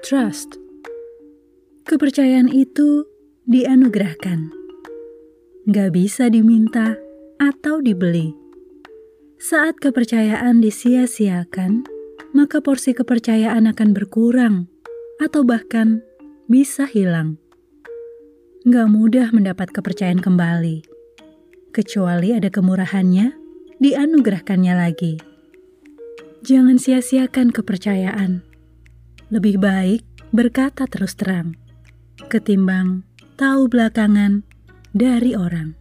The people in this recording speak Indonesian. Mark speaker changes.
Speaker 1: trust. Kepercayaan itu dianugerahkan. Gak bisa diminta atau dibeli. Saat kepercayaan disia-siakan, maka porsi kepercayaan akan berkurang atau bahkan bisa hilang. Gak mudah mendapat kepercayaan kembali, kecuali ada kemurahannya dianugerahkannya lagi. Jangan sia-siakan kepercayaan. Lebih baik berkata terus terang, ketimbang tahu belakangan dari orang.